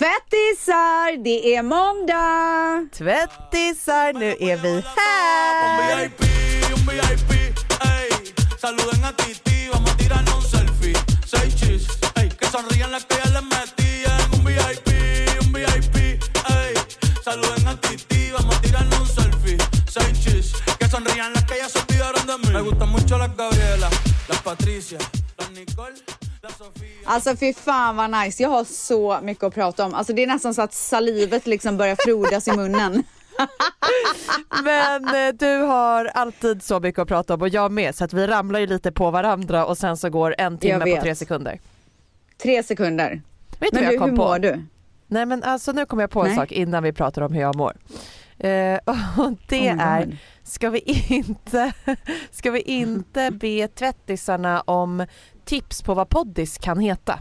Tvättisar, det är måndag! Tvättisar, nu är vi här! Saluden a Titi, vamos a tirar un selfie. Seis chis, que sonrían las que ya se olvidaron de mí. Me gustan mucho las Gabriela, las Patricia, las Nicole. Alltså fy fan vad nice, jag har så mycket att prata om. Alltså det är nästan så att salivet liksom börjar frodas i munnen. Men eh, du har alltid så mycket att prata om och jag med så att vi ramlar ju lite på varandra och sen så går en timme på tre sekunder. Tre sekunder. Vet Men du, jag kom hur på? mår du? Nej men alltså nu kommer jag på en Nej. sak innan vi pratar om hur jag mår. Eh, och det Oh är, ska vi inte, ska vi inte be tvättisarna om tips på vad poddis kan heta?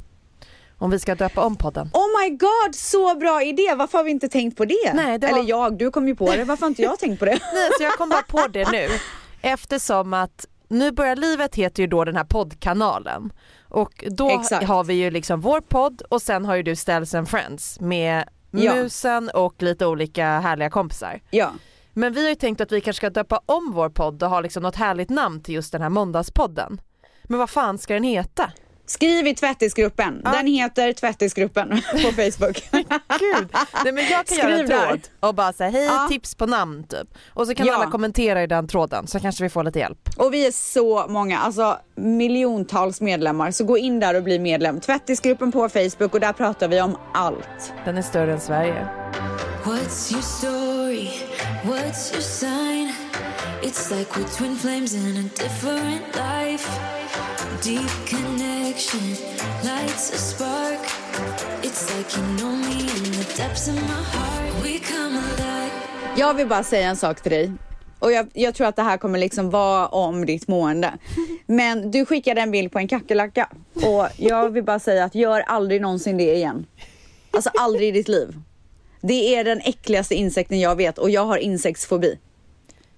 Om vi ska döpa om podden. Oh my god, så bra idé! Varför har vi inte tänkt på det? Nej, det var- Eller jag, du kom ju på det. Varför har inte jag tänkt på det? Nej, så jag kom bara på det nu eftersom att Nu börjar livet heter ju då den här poddkanalen och då Exakt. har vi ju liksom vår podd och sen har ju du Ställs and Friends med Ja. musen och lite olika härliga kompisar. Ja. Men vi har ju tänkt att vi kanske ska döpa om vår podd och ha liksom något härligt namn till just den här måndagspodden. Men vad fan ska den heta? Skriv i tvättisgruppen. Ja. Den heter tvättisgruppen på Facebook. Gud. Nej men jag kan göra en Skriv där. tråd och bara säga hej Ja. tips på namn typ. Och så kan Ja. alla kommentera i den tråden så kanske vi får lite hjälp. Och vi är så många, alltså miljontals medlemmar. Så gå in där och bli medlem. Tvättisgruppen på Facebook och där pratar vi om allt. Den är större än Sverige. What's your story? What's your sign? It's like we're twin flames in a different life. Deep connection lights a spark. It's like you know me in the depths of my heart. We come alive. Jag vill bara säga en sak till dig. Och jag, jag tror att det här kommer liksom vara om ditt mående. Men du skickade en bild på en kackerlacka. Och jag vill bara säga att gör aldrig någonsin det igen. Alltså aldrig i ditt liv. Det är den äckligaste insekten jag vet och jag har insektsfobi.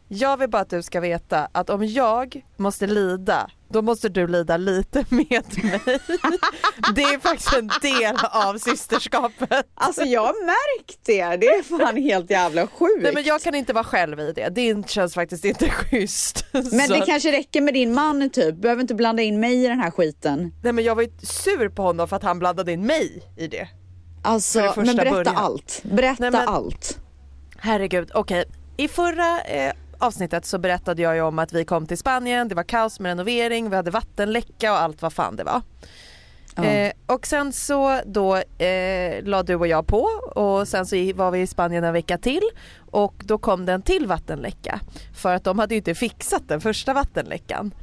Jag vill bara att du ska veta att om jag måste lida, då måste du lida lite med mig. Det är faktiskt en del av systerskapet. Alltså jag har märkt det. Det är fan helt jävla sjukt. Nej men jag kan inte vara själv i det, det känns faktiskt inte schysst. Men Så- det kanske räcker med din man typ. Behöver inte blanda in mig i den här skiten. Nej men jag var ju sur på honom för att han blandade in mig i det. Alltså, det men berätta början. allt. Berätta Nej, men- allt. Herregud, okej. I förra eh, avsnittet så berättade jag ju om att vi kom till Spanien, det var kaos med renovering, vi hade vattenläcka och allt vad fan det var. Ja. Eh, och sen så då eh, la du och jag på och sen så var vi i Spanien en vecka till och då kom det en till vattenläcka för att de hade ju inte fixat den första vattenläckan.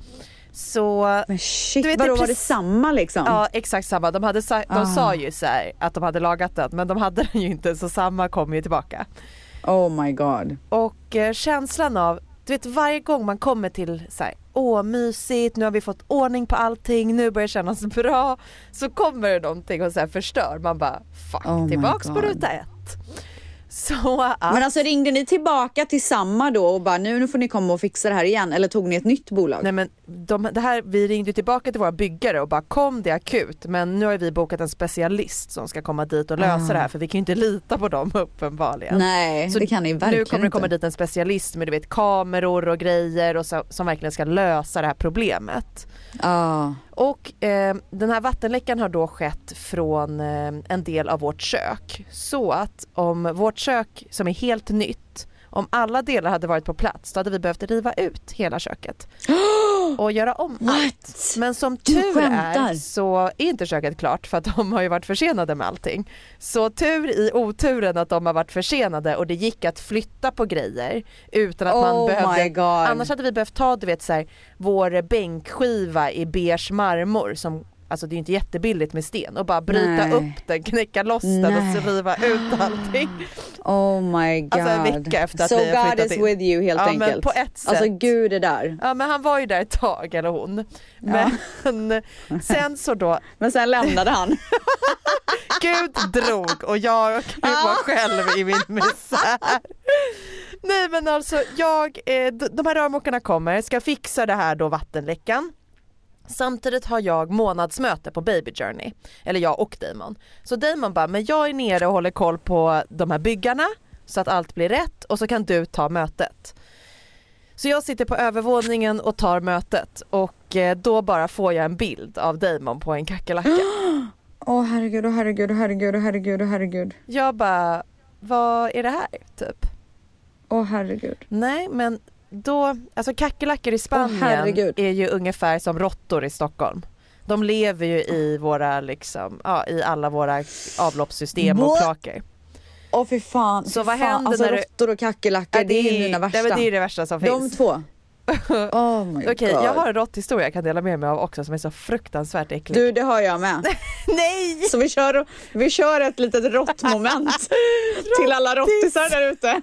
Så Men shit, Du vet, det vadå är var det samma liksom? ja exakt samma, de, hade sa- de Ah. sa ju så här att de hade lagat den men de hade den ju inte så samma kom ju tillbaka. Oh my god. Och eh, känslan av, du vet varje gång man kommer till så här, åh mysigt, nu har vi fått ordning på allting, nu börjar det kännas bra. Så kommer det någonting och så här förstör, man bara fuck, Oh tillbaks på ruta ett. Så att, Men alltså ringde ni tillbaka till samma då och bara nu, nu får ni komma och fixa det här igen eller tog ni ett nytt bolag? nej men de, det här, vi ringde tillbaka till våra byggare och bara kom det är akut men nu har vi bokat en specialist som ska komma dit och lösa Ah. det här för vi kan ju inte lita på dem uppenbarligen. Nej, Så det kan ni verkligen Nu kommer det komma inte. dit en specialist med du vet kameror och grejer och så, som verkligen ska lösa det här problemet. Ja. Och eh, den här vattenläckan har då skett från eh, en del av vårt kök. Så att om vårt kök som är helt nytt, om alla delar hade varit på plats då hade vi behövt riva ut hela köket. Och göra om allt. What? Men som tur är så är inte köket klart för att de har ju varit försenade med allting. Så tur i oturen att de har varit försenade och det gick att flytta på grejer utan att man Oh behövde my god. Annars hade vi behövt ta du vet så här, vår bänkskiva i beige marmor som Alltså det är inte jättebilligt med sten och bara bryta Nej. upp den, knäcka loss den och Nej. så riva ut allting. Oh my god. Alltså en vecka efter att so vi har God flyttat is in. with you helt Ja, men enkelt. på ett sätt. Alltså gud det där. Ja men han var ju där ett tag eller hon. Men sen så då, Men sen lämnade han. Gud drog och jag var själv i min misär. Nej men alltså jag, eh, de här rörmokarna kommer, ska fixa det här då vattenläckan. Samtidigt har jag månadsmöte på Baby Journey, eller jag och Damon. Så Damon bara, men jag är nere och håller koll på de här byggarna så att allt blir rätt och så kan du ta mötet. Så jag sitter på övervåningen och tar mötet och eh, då bara får jag en bild av Damon på en kackerlacka. Åh herregud, åh herregud, åh herregud, åh herregud, åh herregud. Jag bara, vad är det här typ? Åh herregud. Nej men då, alltså kackerlackor i Spanien herregud. är ju ungefär som råttor i Stockholm. De lever ju i våra liksom, ja i alla våra avloppssystem och kloaker. Åh fy fan. Så fy vad fan. händer alltså, när du- råttor och kackerlackor, det är ju mina värsta. Nej, det är det värsta som De finns. två. Oh my Okej god. jag har en råtthistoria jag kan dela med mig av också som är så fruktansvärt äcklig. Du det har jag med. Nej! Så vi kör, vi kör ett litet råttmoment till alla råttisar där ute.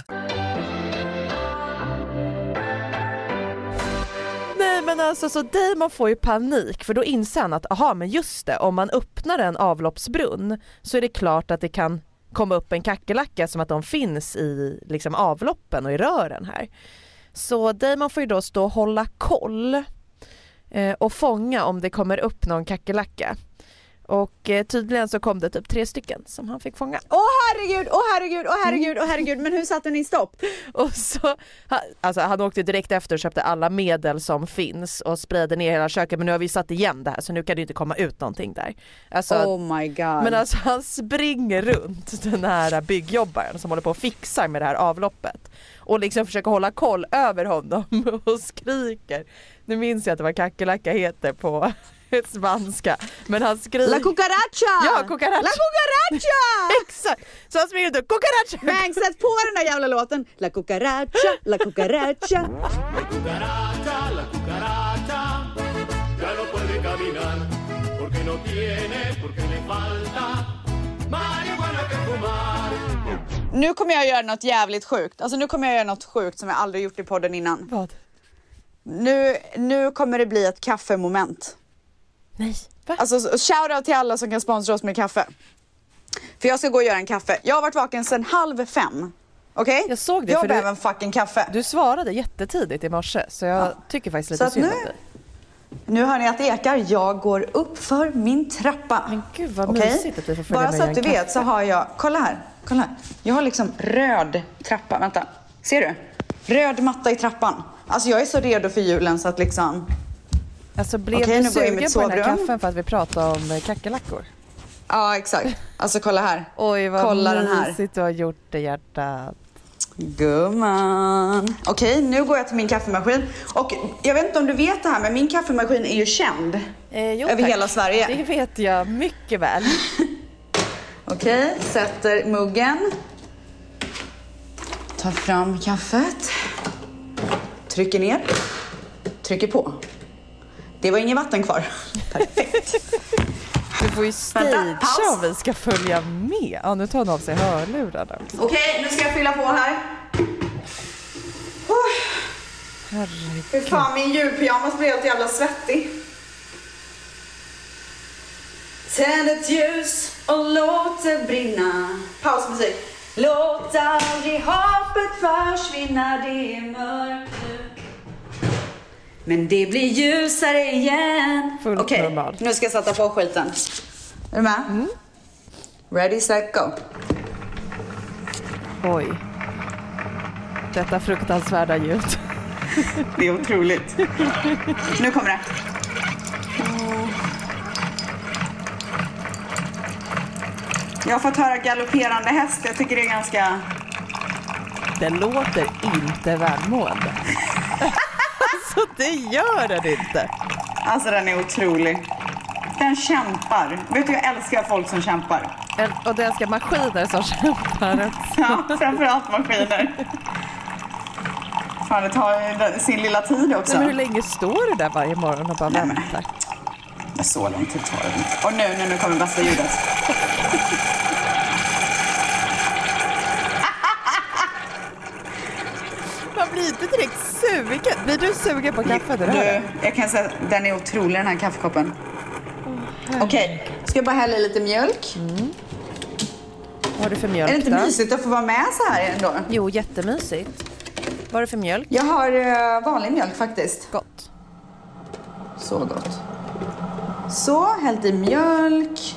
Nej men alltså så Damon får ju panik för då inser han att aha men just det om man öppnar en avloppsbrunn så är det klart att det kan komma upp en kackerlacka som att de finns i liksom avloppen och i rören här. Så Damon får ju då stå och hålla koll eh, och fånga om det kommer upp någon kackerlacka. Och eh, tydligen så kom det typ tre stycken som han fick fånga. Åh herregud, åh herregud, åh herregud, åh herregud. Men hur satte ni stopp? Och så, han, alltså han åkte direkt efter och köpte alla medel som finns och sprayade ner hela köket men nu har vi satt igen det här så nu kan det inte komma ut någonting där. Alltså, Oh my god. men alltså han springer runt den här byggjobbaren som håller på och fixar med det här avloppet och liksom försöker hålla koll över honom och skriker. Nu minns jag inte vad kackerlacka heter på spanska men han skriker La cucaracha! Ja, cucaracha. La cucaracha! Exakt! Så han springer ut och cucaracha! Men sätt på den där jävla låten. La cucaracha, la cucaracha. cucaracha, la cucaracha, ya no puede caminar, porque no tiene, porque le falta marihuana que fumar. Nu kommer jag göra något jävligt sjukt. Alltså nu kommer jag göra något sjukt som jag aldrig gjort i podden innan. Vad? Nu, nu kommer det bli ett kaffemoment. Nej, va? Alltså shoutout till alla som kan sponsra oss med kaffe. För jag ska gå och göra en kaffe. Jag har varit vaken sedan halv fem. Okej? Jag såg det, Jag du- behöver en fucking kaffe. Du svarade jättetidigt i morse så jag tycker faktiskt lite synd nu- om dig. Nu hör ni att det ekar. Jag går upp för min trappa. Men gud, vad Okej? mysigt att vi får följa Bara så att du en vet så har jag, kolla här, kolla här. Jag har liksom röd trappa, vänta. Ser du? Röd matta i trappan. Alltså jag är så redo för julen så att liksom, Alltså blev Okej, du sugen på den här kaffen för att vi pratade om eh, kackerlackor? ja exakt. Alltså kolla här. Oj vad Kolla den här. mysigt du har gjort det hjärtat. Gumman. Okej, nu går jag till min kaffemaskin. Och jag vet inte om du vet det här, men min kaffemaskin är ju känd. Eh, jo, Över tack. hela Sverige. Det vet jag mycket väl. Okej, sätter muggen. Tar fram kaffet. Trycker ner. Trycker på. Det var inget vatten kvar. Perfekt. Du får ju stagea om vi ska följa med. Ja nu tar hon av sig hörlurarna. Okej, nu ska jag fylla på här. Oh, Herregud. Fy fan, min julpyjamas blir helt jävla svettig. Tänd ett ljus och låt det brinna. Pausmusik. Låt aldrig hoppet försvinna, det är mörkt nu. Men det blir ljusare igen. Okej, normal. nu ska jag sätta på skiten. Är du med? Ready, set, go. Oj. Detta fruktansvärda ljud. Det är otroligt. nu kommer det. Jag har fått höra galopperande häst. Jag tycker det är ganska... Det låter inte välmående. alltså det gör den inte. Alltså den är otrolig. Den kämpar. Vet du, jag älskar folk som kämpar. Och det älskar maskiner som kämpar. Ja, framförallt maskiner. Fan, det tar sin lilla tid också. Nej, men hur länge står du där varje morgon och bara väntar? Men så lång tid tar det inte. Och nu, nu, nu kommer bästa ljudet. Blir inte direkt sugen. Blir du sugen på kaffe? Du, där? jag kan säga att den är otrolig den här kaffekoppen. Okej, ska jag bara hälla i lite mjölk? Vad har du för Är mjölk det inte då? mysigt att få vara med så här ändå? Jo, jättemysigt. Vad har du för mjölk? Jag har eh, vanlig mjölk faktiskt. Gott. Så gott. Så, hällt i mjölk.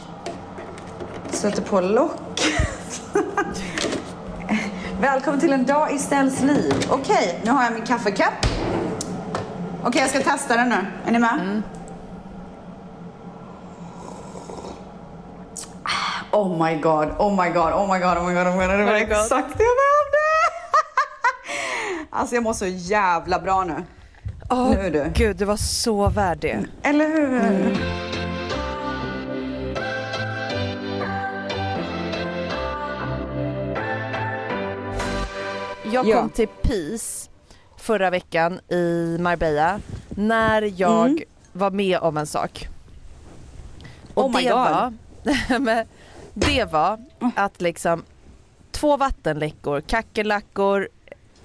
Sätter på lock. Välkommen till en dag i Stells liv. Okej, nu har jag min kaffekopp. Okej, jag ska testa den nu. Är ni med? Oh my god, oh my god, oh my god, oh my god, oh my god. Det var det exakt det jag behövde. alltså jag mår så jävla bra nu. Åh, Nu du. Gud, du var så värd det. Eller hur? Jag Ja. kom till PIS förra veckan i Marbella när jag Mm. var med om en sak. Och Oh det var, det var att liksom två vattenläckor, kackerlackor,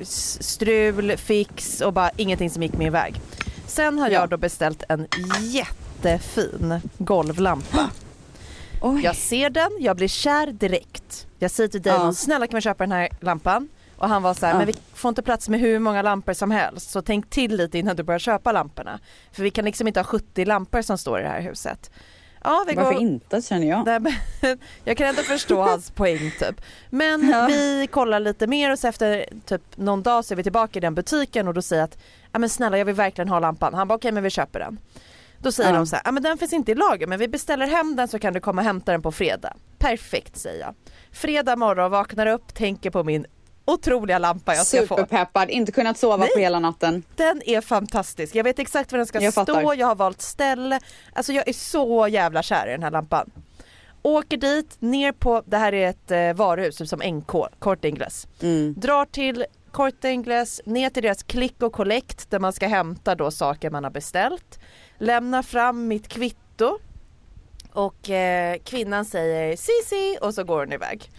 strul, fix och bara ingenting som gick min väg. Sen har Ja. jag då beställt en jättefin golvlampa. Oj. Jag ser den, jag blir kär direkt. Jag säger till Damon, Ja. snälla kan vi köpa den här lampan? Och han var så här, Ja. men vi får inte plats med hur många lampor som helst så tänk till lite innan du börjar köpa lamporna. För vi kan liksom inte ha 70 lampor som står i det här huset. Ja, vi Varför går... inte känner jag. Jag kan ändå förstå hans poäng typ. Men Ja. vi kollar lite mer och så efter typ någon dag så är vi tillbaka i den butiken och då säger att ja men snälla jag vill verkligen ha lampan. Han bara okej men vi köper den. Då säger Ja. de så här, ja men den finns inte i lager men vi beställer hem den så kan du komma och hämta den på fredag. Perfekt säger jag. Fredag morgon vaknar upp, tänker på min otroliga lampa jag ska få. Superpeppad, inte kunnat sova Nej. på hela natten. Den är fantastisk. Jag vet exakt var den ska Jag stå, fattar. jag har valt ställe. Alltså jag är så jävla kär i den här lampan. Åker dit, ner på, det här är ett eh, varuhus typ som NK, Court Ingles. Mm. Drar till Court Ingles, ner till deras click och collect där man ska hämta då saker man har beställt. Lämnar fram mitt kvitto och eh, kvinnan säger Sisi och så går hon iväg.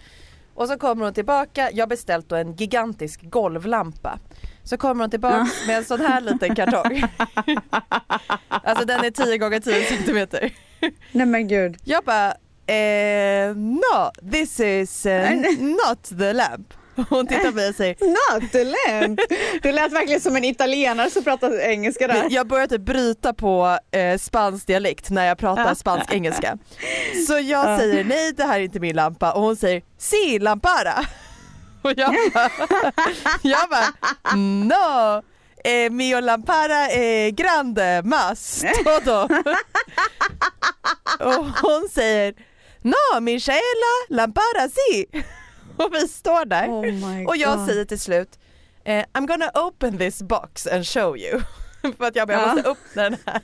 Och så kommer hon tillbaka, jag har beställt då en gigantisk golvlampa. Så kommer hon tillbaka med en sån här liten kartong. alltså den är 10 gånger 10 centimeter. Nej men gud. Jag bara, eh, no this is eh, not the lamp. Hon tittar på mig och säger, lamp. Du lät verkligen som en italienare som pratade engelska där. jag börjar typ bryta på eh, spansk dialekt när jag pratar Ja. spansk engelska. Så jag Ja. säger nej det här är inte min lampa och hon säger si lampara. Och jag bara, jag bara no. Eh, mio lampara är grande mas todo. och hon säger no Michaela lampara si. Och vi står där Oh och jag God. säger till slut eh, I'm gonna open this box and show you. för att jag, bara, jag Ja. måste öppna den här.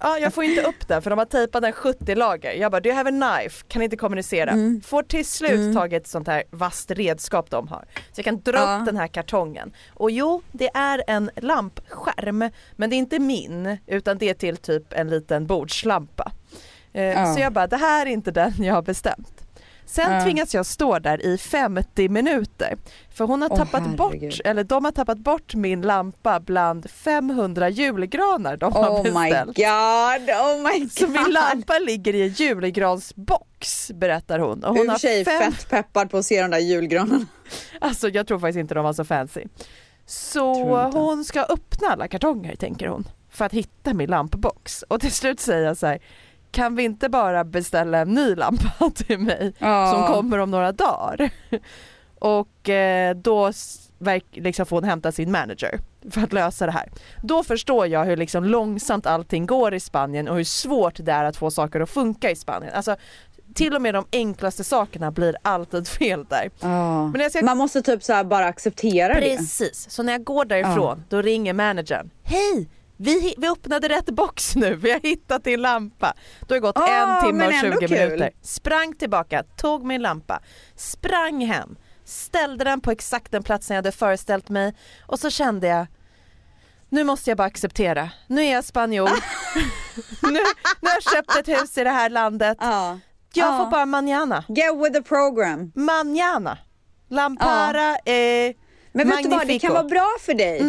Ja jag får inte upp den för de har tejpat den 70 lager. Jag bara do you have a knife? Kan inte kommunicera. Mm. Får till slut tag i ett sånt här vasst redskap de har. Så jag kan dra Ja. upp den här kartongen. Och jo det är en lampskärm men det är inte min utan det är till typ en liten bordslampa. Eh, Ja. Så jag bara det här är inte den jag har bestämt. Sen Ja. tvingas jag stå där i 50 minuter för hon har Åh, tappat bort, herregud. eller de har tappat bort min lampa bland 500 julgranar de har Oh my beställt. god, oh my god. Så min lampa ligger i en julgransbox berättar hon. Och hon har sig fem, fett peppad på att se de där julgranarna. alltså jag tror faktiskt inte de var så fancy. Så hon ska öppna alla kartonger tänker hon för att hitta min lampbox. Och till slut säger jag så här, kan vi inte bara beställa en ny lampa till mig Ja. som kommer om några dagar? Och eh, då liksom får hon hämta sin manager för att lösa det här. Då förstår jag hur liksom långsamt allting går i Spanien och hur svårt det är att få saker att funka i Spanien. Alltså, till och med de enklaste sakerna blir alltid fel där. Ja. Men ska- Man måste typ så bara acceptera det. Precis, så när jag går därifrån då ringer managern. Hej! Vi, vi öppnade rätt box nu, vi har hittat din lampa. Då har det gått Ah, en timme men och 20 ändå kul. minuter. Sprang tillbaka, tog min lampa, sprang hem, ställde den på exakt den platsen jag hade föreställt mig och så kände jag nu måste jag bara acceptera. Nu är jag spanjor. nu, nu har jag köpt ett hus i det här landet. Ja. Jag Ja. får bara manana. Get with the program. Manana. Lampara är Men vet du vad, det kan vara bra för dig.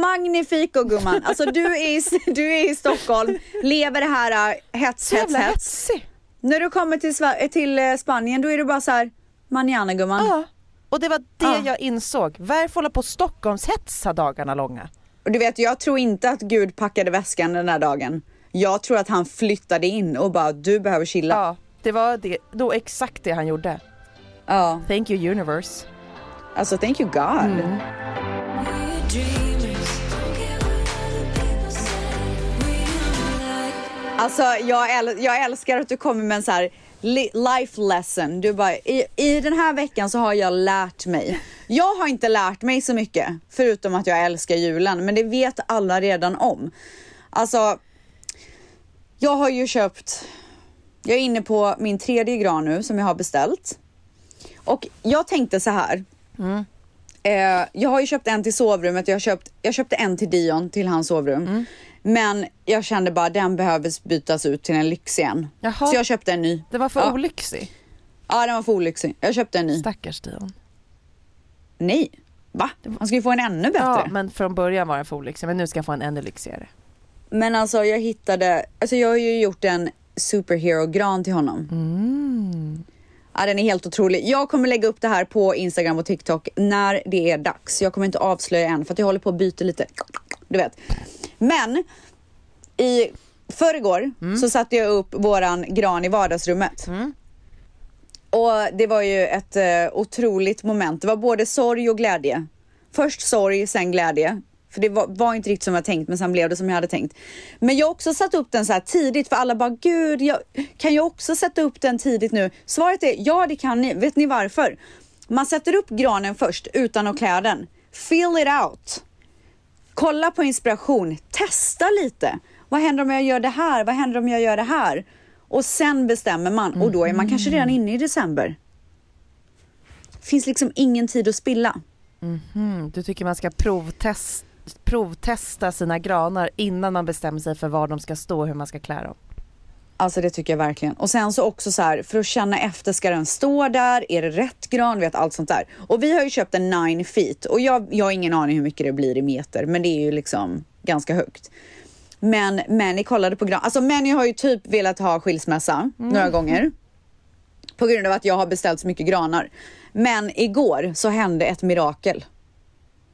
Magnifico gumman. Alltså du är, i, du är i Stockholm, lever det här äh, hets, hets, hets. När du kommer till, Sver- till eh, Spanien då är det bara så här, manana gumman. Ja. Och det var det Ja. jag insåg. Varför hålla på Stockholmshetsa dagarna långa? Och du vet, jag tror inte att Gud packade väskan den här dagen. Jag tror att han flyttade in och bara, du behöver chilla. Ja, det var det, då exakt det han gjorde. Ja. Thank you universe. Alltså thank you God. We're Alltså jag, äl- jag älskar att du kommer med en så här li- life lesson. Du bara, i, i den här veckan så har jag lärt mig. Jag har inte lärt mig så mycket förutom att jag älskar julen, men det vet alla redan om. Alltså, jag har ju köpt, jag är inne på min tredje gran nu som jag har beställt. Och jag tänkte så här. Eh, jag har ju köpt en till sovrummet, jag, har köpt, jag köpte en till Dion till hans sovrum. Men jag kände bara den behöver bytas ut till en lyx igen. Jaha. Så jag köpte en ny. Det var för ja. olyxig. Ja den var för olyxig. Jag köpte en ny. Stackars Dion. Nej. Va? Man ska ju få en ännu bättre. Ja, men... men från början var den för olyxig men nu ska jag få en ännu lyxigare. alltså jag hittade, alltså jag har ju gjort en superhero-gran till honom. Mm. Ja den är helt otrolig. Jag kommer lägga upp det här på Instagram och TikTok när det är dags. Jag kommer inte avslöja än för att jag håller på att byta lite. Du vet. Men i förrgår Mm. så satte jag upp våran gran i vardagsrummet. Och det var ju ett eh, otroligt moment. Det var både sorg och glädje. Först sorg, sen glädje. För det var, var inte riktigt som jag tänkt men sen blev det som jag hade tänkt. Men jag har också satt upp den så här tidigt för alla bara gud, jag, kan jag också sätta upp den tidigt nu? Svaret är ja det kan ni. Vet ni varför? Man sätter upp granen först utan att klä den. Fill it out. Kolla på inspiration, testa lite. Vad händer om jag gör det här? Vad händer om jag gör det här? Och sen bestämmer man och då är man kanske redan inne i december. Finns liksom ingen tid att spilla. Mm, du tycker man ska provtest, provtesta sina granar innan man bestämmer sig för var de ska stå och hur man ska klä dem. Alltså det tycker jag verkligen. Och sen så också så här, för att känna efter, ska den stå där? Är det rätt gran? Vet allt sånt där. Och vi har ju köpt en 9 feet och jag, jag har ingen aning hur mycket det blir i meter, men det är ju liksom ganska högt. Men Manny kollade på gran. Alltså Manny har ju typ velat ha skilsmässa några gånger. På grund av att jag har beställt så mycket granar. Men igår så hände ett mirakel.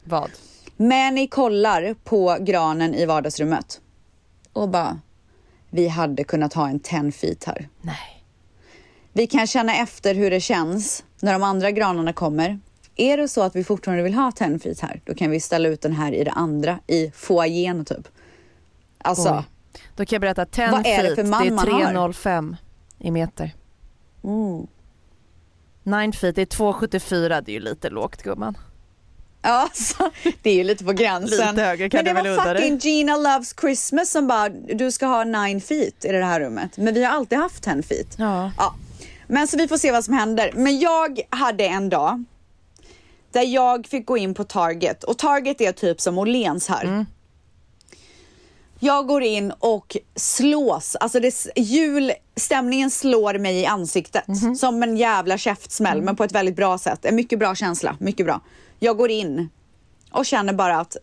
Vad? Manny kollar på granen i vardagsrummet och bara, vi hade kunnat ha en 10 feet här. Nej. Vi kan känna efter hur det känns när de andra granarna kommer. Är det så att vi fortfarande vill ha 10 feet här, då kan vi ställa ut den här i det andra, i foajén typ. Alltså, Oj. Då kan jag berätta att 10 Vad är det feet, det har? är 305 i meter. mm. 9 feet, det är 274, det är ju lite lågt gumman. Ja, det är ju lite på gränsen. Lite högre kan Men det det väl var det. fucking Gina Loves Christmas som bara, du ska ha 9 feet i det här rummet. Men vi har alltid haft 10 feet. Ja. Ja, men så vi får se vad som händer. Men jag hade en dag där jag fick gå in på Target och Target är typ som Åhléns här. Jag går in och slås, alltså det, julstämningen slår mig i ansiktet som en jävla käftsmäll men på ett väldigt bra sätt. En mycket bra känsla, mycket bra. Jag går in och känner bara att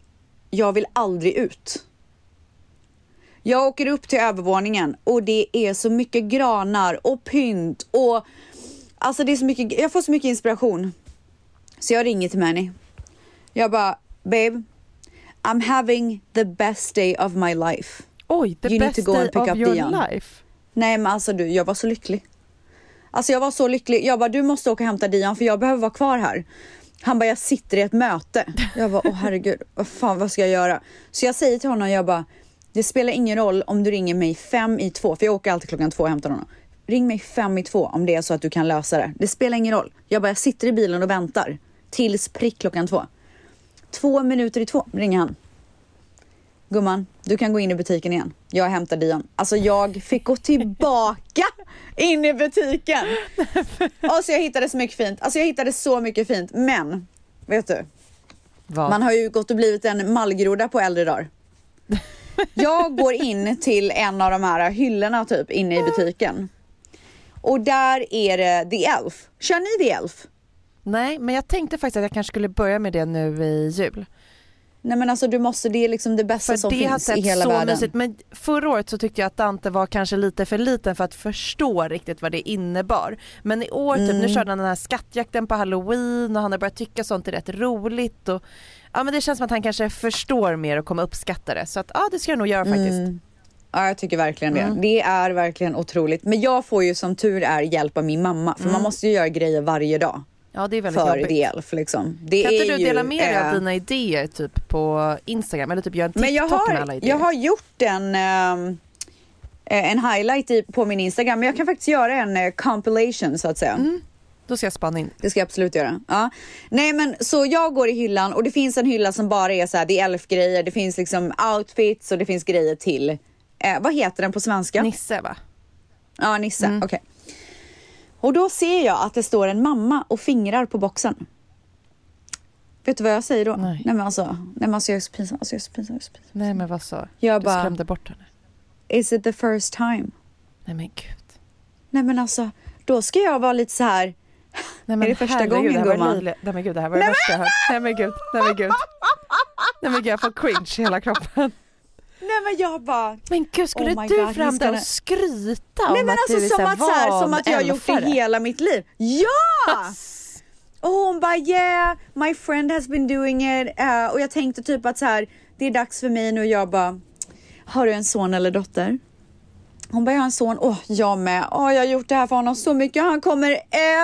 jag vill aldrig ut. Jag åker upp till övervåningen och det är så mycket granar och pynt och alltså det är så mycket, jag får så mycket inspiration. Så jag ringer till Manny. Jag bara, babe, I'm having the best day of my life. Oj, the You need best to go and day pick of up your Dion. life. Nej men alltså du, jag var så lycklig. Alltså jag var så lycklig. Jag bara, du måste åka och hämta Dion för jag behöver vara kvar här. Han bara, jag sitter i ett möte. Jag bara, åh herregud, vad fan vad ska jag göra? Så jag säger till honom, jag bara, det spelar ingen roll om du ringer mig fem i två, för jag åker alltid klockan två och hämtar honom. Ring mig fem i två om det är så att du kan lösa det. Det spelar ingen roll. Jag bara, jag sitter i bilen och väntar tills prick klockan två. Två minuter i två ringer han. Gumman, du kan gå in i butiken igen. Jag hämtar Dion. Alltså jag fick gå tillbaka in i butiken. Och så jag hittade så mycket fint. Alltså jag hittade så mycket fint. Men, vet du? Vad? Man har ju gått och blivit en mallgroda på äldre dagar. Jag går in till en av de här hyllorna typ inne i butiken. Och där är det The Elf. Kör ni The Elf? Nej, men jag tänkte faktiskt att jag kanske skulle börja med det nu i jul. Nej men alltså du måste, det är liksom det bästa För som det finns i hela så världen. mysigt Men förra året så tyckte jag att Dante var kanske lite för liten för att förstå riktigt vad det innebar. Men i år, typ, Mm. nu körde han den här skattjakten på halloween och han har börjat tycka sånt är rätt roligt. Och, ja men det känns som att han kanske förstår mer och kommer uppskatta det. Så att ja det ska jag nog göra faktiskt. Mm. Ja jag tycker verkligen det. Mm. Det är verkligen otroligt. Men jag får ju som tur är hjälp av min mamma för man måste ju göra grejer varje dag Ja det är väldigt för jobbigt. The Elf liksom. Det Kan inte du ju, dela med dig eh, av dina idéer typ på Instagram eller typ göra en TikTok Men jag med alla har, idéer? jag har gjort en, eh, en highlight i, på min Instagram men jag kan faktiskt göra en eh, compilation så att säga. Mm. Då ska jag spana in. Det ska jag absolut göra. Ja. Nej men så jag går i hyllan och det finns en hylla som bara är så här, det är elfgrejer, det finns liksom outfits och det finns grejer till. Eh, vad heter den på svenska? Nisse va? Ja, Nisse. Mm. Okej. Och då ser jag att det står en mamma och fingrar på boxen. Vet du vad jag säger då? Nej. Nej men alltså, nej men alltså jag är så pinsam, alltså jag är så pinsam, jag är så pinsam. Nej men vad så? Jag Du bara- skrämde bort henne. Is it the first time? Nej men gud. Nej men alltså, då ska jag vara lite så här. Nej, Är det första herregud, gången, gumman? Nej men gud det här var det värsta jag hört. Nej men gud, nej men gud. Nej men gud jag får cringe i hela kroppen. Nej men jag bara. Men gud skulle Oh du God, fram där och skryta om Nej men att du alltså är som att, så här, som att jag har gjort det hela mitt liv. Ja! Och hon bara yeah, my friend has been doing it. Eh, och jag tänkte typ att så här, det är dags för mig nu och jag bara, har du en son eller dotter? Hon bara, jag har en son. Åh, jag med. Åh, jag har gjort det här för honom så mycket. Han kommer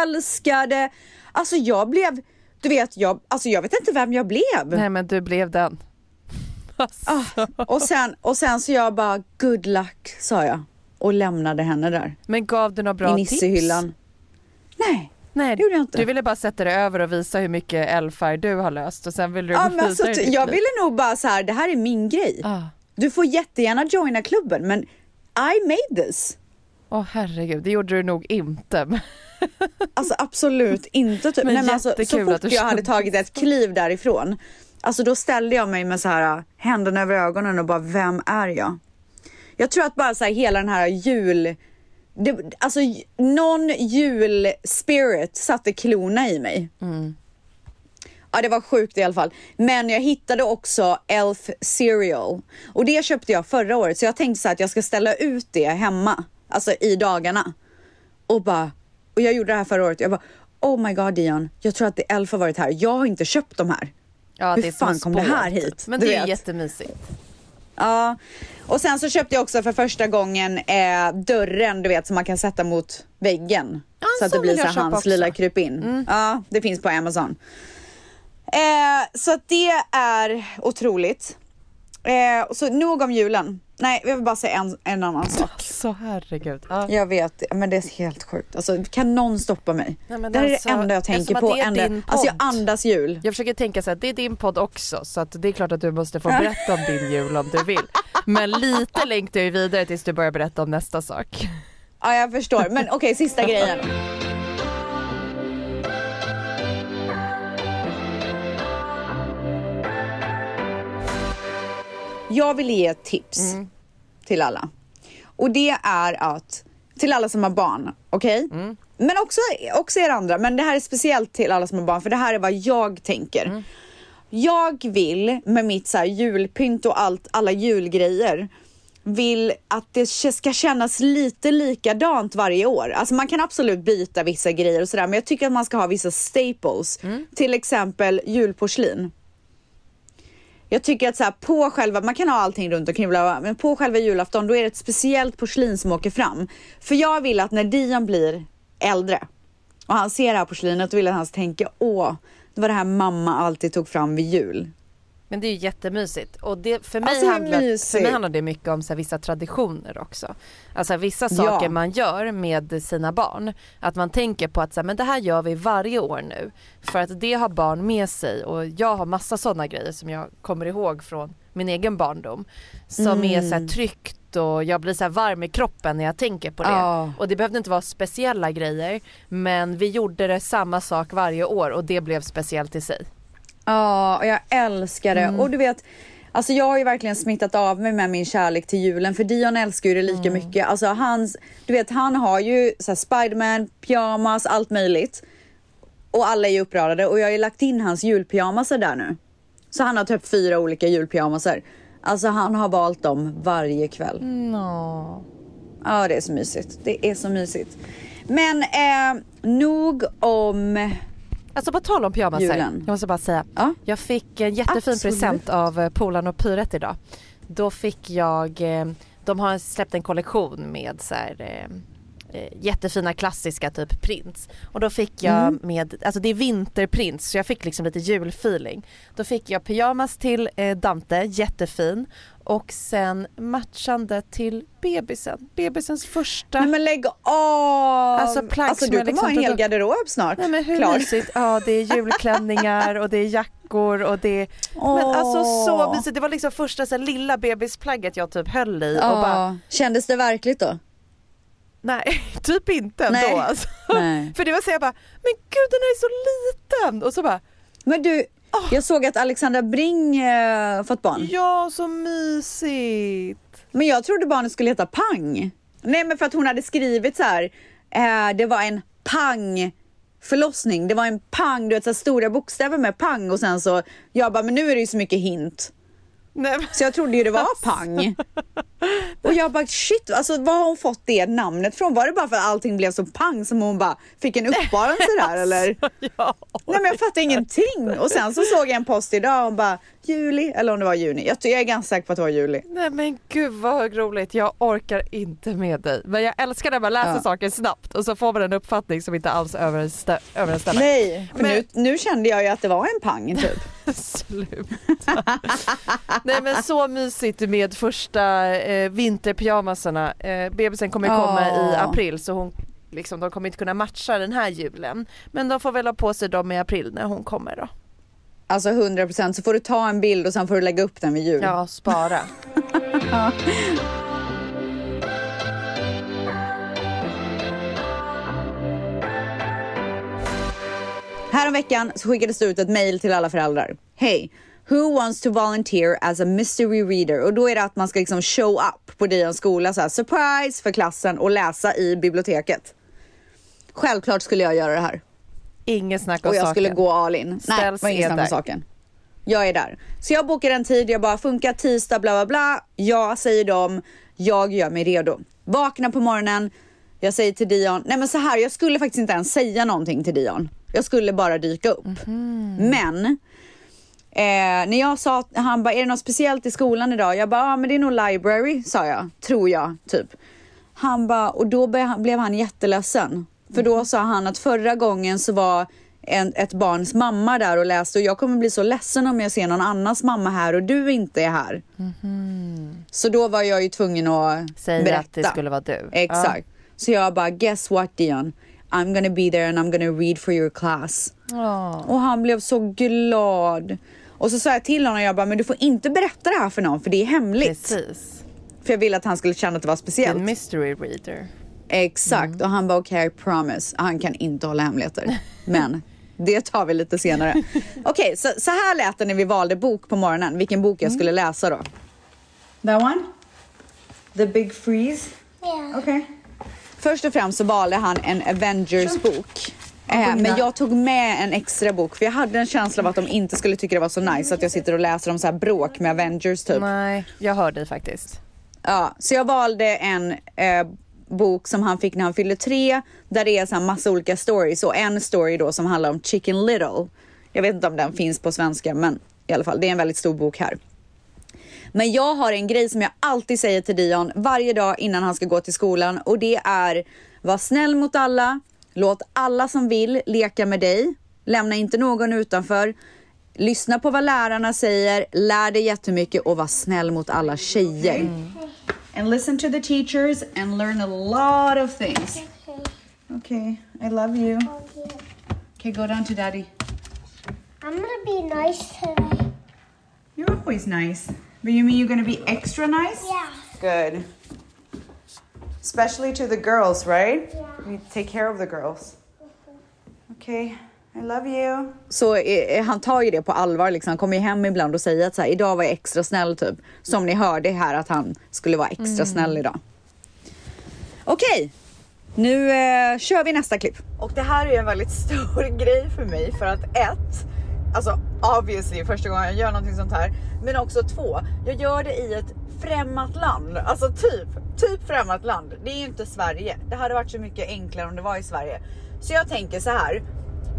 älska det. Alltså jag blev, du vet, jag, alltså jag vet inte vem jag blev. Nej men du blev den. Alltså. Ah, och, sen, och sen så jag bara, good luck, sa jag. Och lämnade henne där. Men gav du några bra I tips? Nissehyllan. Nej, Nej, det gjorde jag inte. du ville bara sätta dig över och visa hur mycket elfärg du har löst och sen ville du Ja, gå alltså, i jag ville nog bara så här, det här är min grej. Ah. Du får jättegärna joina klubben men I made this. Åh herregud, det gjorde du nog inte. Alltså absolut inte. Typ. Men Nej, men alltså, så fort jag hade tagit ett kliv därifrån, alltså då ställde jag mig med så här händerna över ögonen och bara, vem är jag? Jag tror att bara så här hela den här jul, det, alltså någon julspirit satte klona i mig. Ja, det var sjukt i alla fall. Men jag hittade också Elf cereal och det köpte jag förra året så jag tänkte så här att jag ska ställa ut det hemma, alltså i dagarna. Och bara, och jag gjorde det här förra året. Jag bara, oh my god Dion, jag tror att det Elf har varit här. Jag har inte köpt de här. Ja, Hur det fan kom det här typ. hit? Men Du det är vet. jättemysigt. Ja, och sen så köpte jag också för första gången eh, dörren, du vet, som man kan sätta mot väggen. Ja, så att det blir så hans också. lilla krypin. Ja, det finns på Amazon. Eh, så att det är otroligt. Eh, så nog om julen. Nej, jag vill bara säga en, en annan sak. Så herregud. Ja. Jag vet, men det är helt sjukt. Alltså, kan någon stoppa mig? Nej, men det här alltså, är det enda jag tänker på. det är Enda, din alltså jag podd. andas jul. Jag försöker tänka så här, det är din podd också så att det är klart att du måste få berätta om din jul om du vill. Men lite längtar ju vidare tills du börjar berätta om nästa sak. Ja, jag förstår. Men okej, sista grejen. Jag vill ge ett tips till alla. Och det är att, till alla som har barn, okej? Men också, också er andra, men det här är speciellt till alla som har barn för det här är vad jag tänker. Jag vill med mitt så här julpynt och allt, alla julgrejer vill att det ska kännas lite likadant varje år. Alltså man kan absolut byta vissa grejer och sådär men jag tycker att man ska ha vissa staples. Till exempel julporslin. Jag tycker att så här, på själva, man kan ha allting runt omkring bla, men på själva julafton då är det ett speciellt porslin som åker fram. För jag vill att när Dion blir äldre och han ser det här porslinet då vill jag att han ska tänka åh, det var det här mamma alltid tog fram vid jul. Men det är ju jättemysigt och det, för, mig Alltså, handlar, för mig handlar det mycket om så här, vissa traditioner också. Alltså vissa saker Ja. man gör med sina barn. Att man tänker på att så här, men det här gör vi varje år nu. För att det har barn med sig och jag har massa sådana grejer som jag kommer ihåg från min egen barndom. Som är så här tryggt nytt och jag blir så varm i kroppen när jag tänker på det. Ja. Och det behövde inte vara speciella grejer men vi gjorde det samma sak varje år och det blev speciellt i sig. Ja, och jag älskar det. Och du vet, alltså jag har ju verkligen smittat av mig med min kärlek till julen för Dion älskar ju det lika mycket. Alltså hans, du vet han har ju så Spiderman, pyjamas, allt möjligt. Och alla är ju uppradade och jag har ju lagt in hans julpyjamasar där nu. Så han har typ fyra olika julpyjamasar. Alltså han har valt dem varje kväll. Nå. Ja, det är så mysigt. Det är så mysigt. Men eh, nog om... Alltså på tal om pyjamasar, jag måste bara säga. Ja. Jag fick en jättefin Absolut. present av eh, Polan och Pyret idag. Då fick jag, eh, de har släppt en kollektion med så här, eh, jättefina klassiska typ prints. Och då fick jag Mm. med, alltså det är vinterprints så jag fick liksom lite julfeeling. Då fick jag pyjamas till eh, Dante, jättefin. Och sen matchande till bebisen, bebisens första. Nej men lägg av! Alltså, alltså du kommer liksom ha en hel garderob snart. Nej men hur Klar. mysigt, ja det är julklänningar och det är jackor och det är Men alltså så mysigt, det var liksom första så här, lilla bebisplagget jag typ höll i och Ja. bara Kändes det verkligt då? nej typ inte ändå Nej. alltså. Nej. För det var så jag bara men gud den här är så liten och så bara Men du, jag såg att Alexandra Bring eh, fått barn. ja så mysigt. Men jag trodde barnet skulle heta Pang. Nej men för att hon hade skrivit så här. Eh, det var en pang förlossning. Det var en pang, du vet så här stora bokstäver med pang och sen så, jag bara men nu är det ju så mycket hint. Nej, men- Så jag trodde ju det var pang. Och jag bara shit, alltså var har hon fått det namnet från? Var det bara för att allting blev så pang som hon bara fick en uppenbarelse där eller? ja. Nej men jag fattar ingenting. Och sen så såg jag en post idag och bara juli, eller om det var juni. Jag, jag är ganska säker på att det var juli. Nej men gud vad roligt, jag orkar inte med dig. Men jag älskar när man läser Ja. saker snabbt och så får man en uppfattning som inte alls överensstä- överensstämmer. Nej, för Men- nu, nu kände jag ju att det var en pang typ. Sluta. Nej men så mysigt med första eh, vinterpyjamasarna. Eh, bebisen kommer ju komma i april så hon liksom, de kommer inte kunna matcha den här julen. Men de får väl ha på sig dem i april när hon kommer då. Alltså 100% så får du ta en bild och sen får du lägga upp den vid jul. Ja, spara. Häromveckan så skickades det ut ett mail till alla föräldrar. Hej! Who wants to volunteer as a mystery reader? Och då är det att man ska liksom show up på Dions skola, så här, surprise för klassen och läsa i biblioteket. Självklart skulle jag göra det här. Ingen snack om Och jag saken. skulle gå all in. Nej, Ställs det var ingen snack om saken. Jag är där. Så jag bokar en tid, jag bara funkar tisdag, bla bla bla. Ja, säger de. Jag gör mig redo. Vaknar på morgonen. Jag säger till Dion, nej men så här, jag skulle faktiskt inte ens säga någonting till Dion. Jag skulle bara dyka upp. Men eh, när jag sa, han bara, är det något speciellt i skolan idag? Jag bara, ja men det är nog library, sa jag. Tror jag, typ. Han bara, och då blev han jätteledsen. För då sa han att förra gången så var en, ett barns mamma där och läste och jag kommer bli så ledsen om jag ser någon annans mamma här och du inte är här. Så då var jag ju tvungen att Säga berätta. att det skulle vara du. Exakt. Så jag bara, guess what Dion? I'm gonna be there and I'm gonna read for your class. Ja. Och han blev så glad. Och så sa jag till honom, jag bara, men du får inte berätta det här för någon för det är hemligt. Precis. För jag ville att han skulle känna att det var speciellt. En mystery reader. Exakt, Mm. och han bara okej, I promise. Han kan inte hålla hemligheter. Men det tar vi lite senare. Okej, så, så här lät det när vi valde bok på morgonen. Vilken bok jag skulle läsa då. That one? The Big Freeze? Yeah. Okej. Först och främst så valde han en Avengers-bok. Eh, men jag tog med en extra bok för jag hade en känsla av att de inte skulle tycka det var så nice att jag sitter och läser om så här bråk med Avengers typ. Nej, jag hör dig faktiskt. Ja, så jag valde en eh, bok som han fick när han fyllde tre där det är så här massa olika stories och en story då som handlar om Chicken Little. Jag vet inte om den finns på svenska men i alla fall det är en väldigt stor bok här. Men jag har en grej som jag alltid säger till Dion varje dag innan han ska gå till skolan och det är var snäll mot alla, låt alla som vill leka med dig, lämna inte någon utanför, lyssna på vad lärarna säger, lär dig jättemycket och var snäll mot alla tjejer. And listen to the teachers and learn a lot of things. Okay, I love you. Okay, go down to daddy. I'm gonna be nice today. You're always nice. But you mean you're gonna be extra nice? Yeah. Good. Especially to the girls, right? We take care of the girls. Okay. I love you. Så eh, han tar ju det på allvar liksom. Han kommer ju hem ibland och säger att så här, idag var jag extra snäll typ. Som ni hörde här att han skulle vara extra snäll idag. Okej, nu eh, kör vi nästa klipp. Och det här är en väldigt stor grej för mig för att ett, alltså obviously första gången jag gör någonting sånt här, men också två, jag gör det i ett främmat land, alltså typ, typ främmat land. Det är ju inte Sverige. Det hade varit så mycket enklare om det var i Sverige. Så jag tänker så här.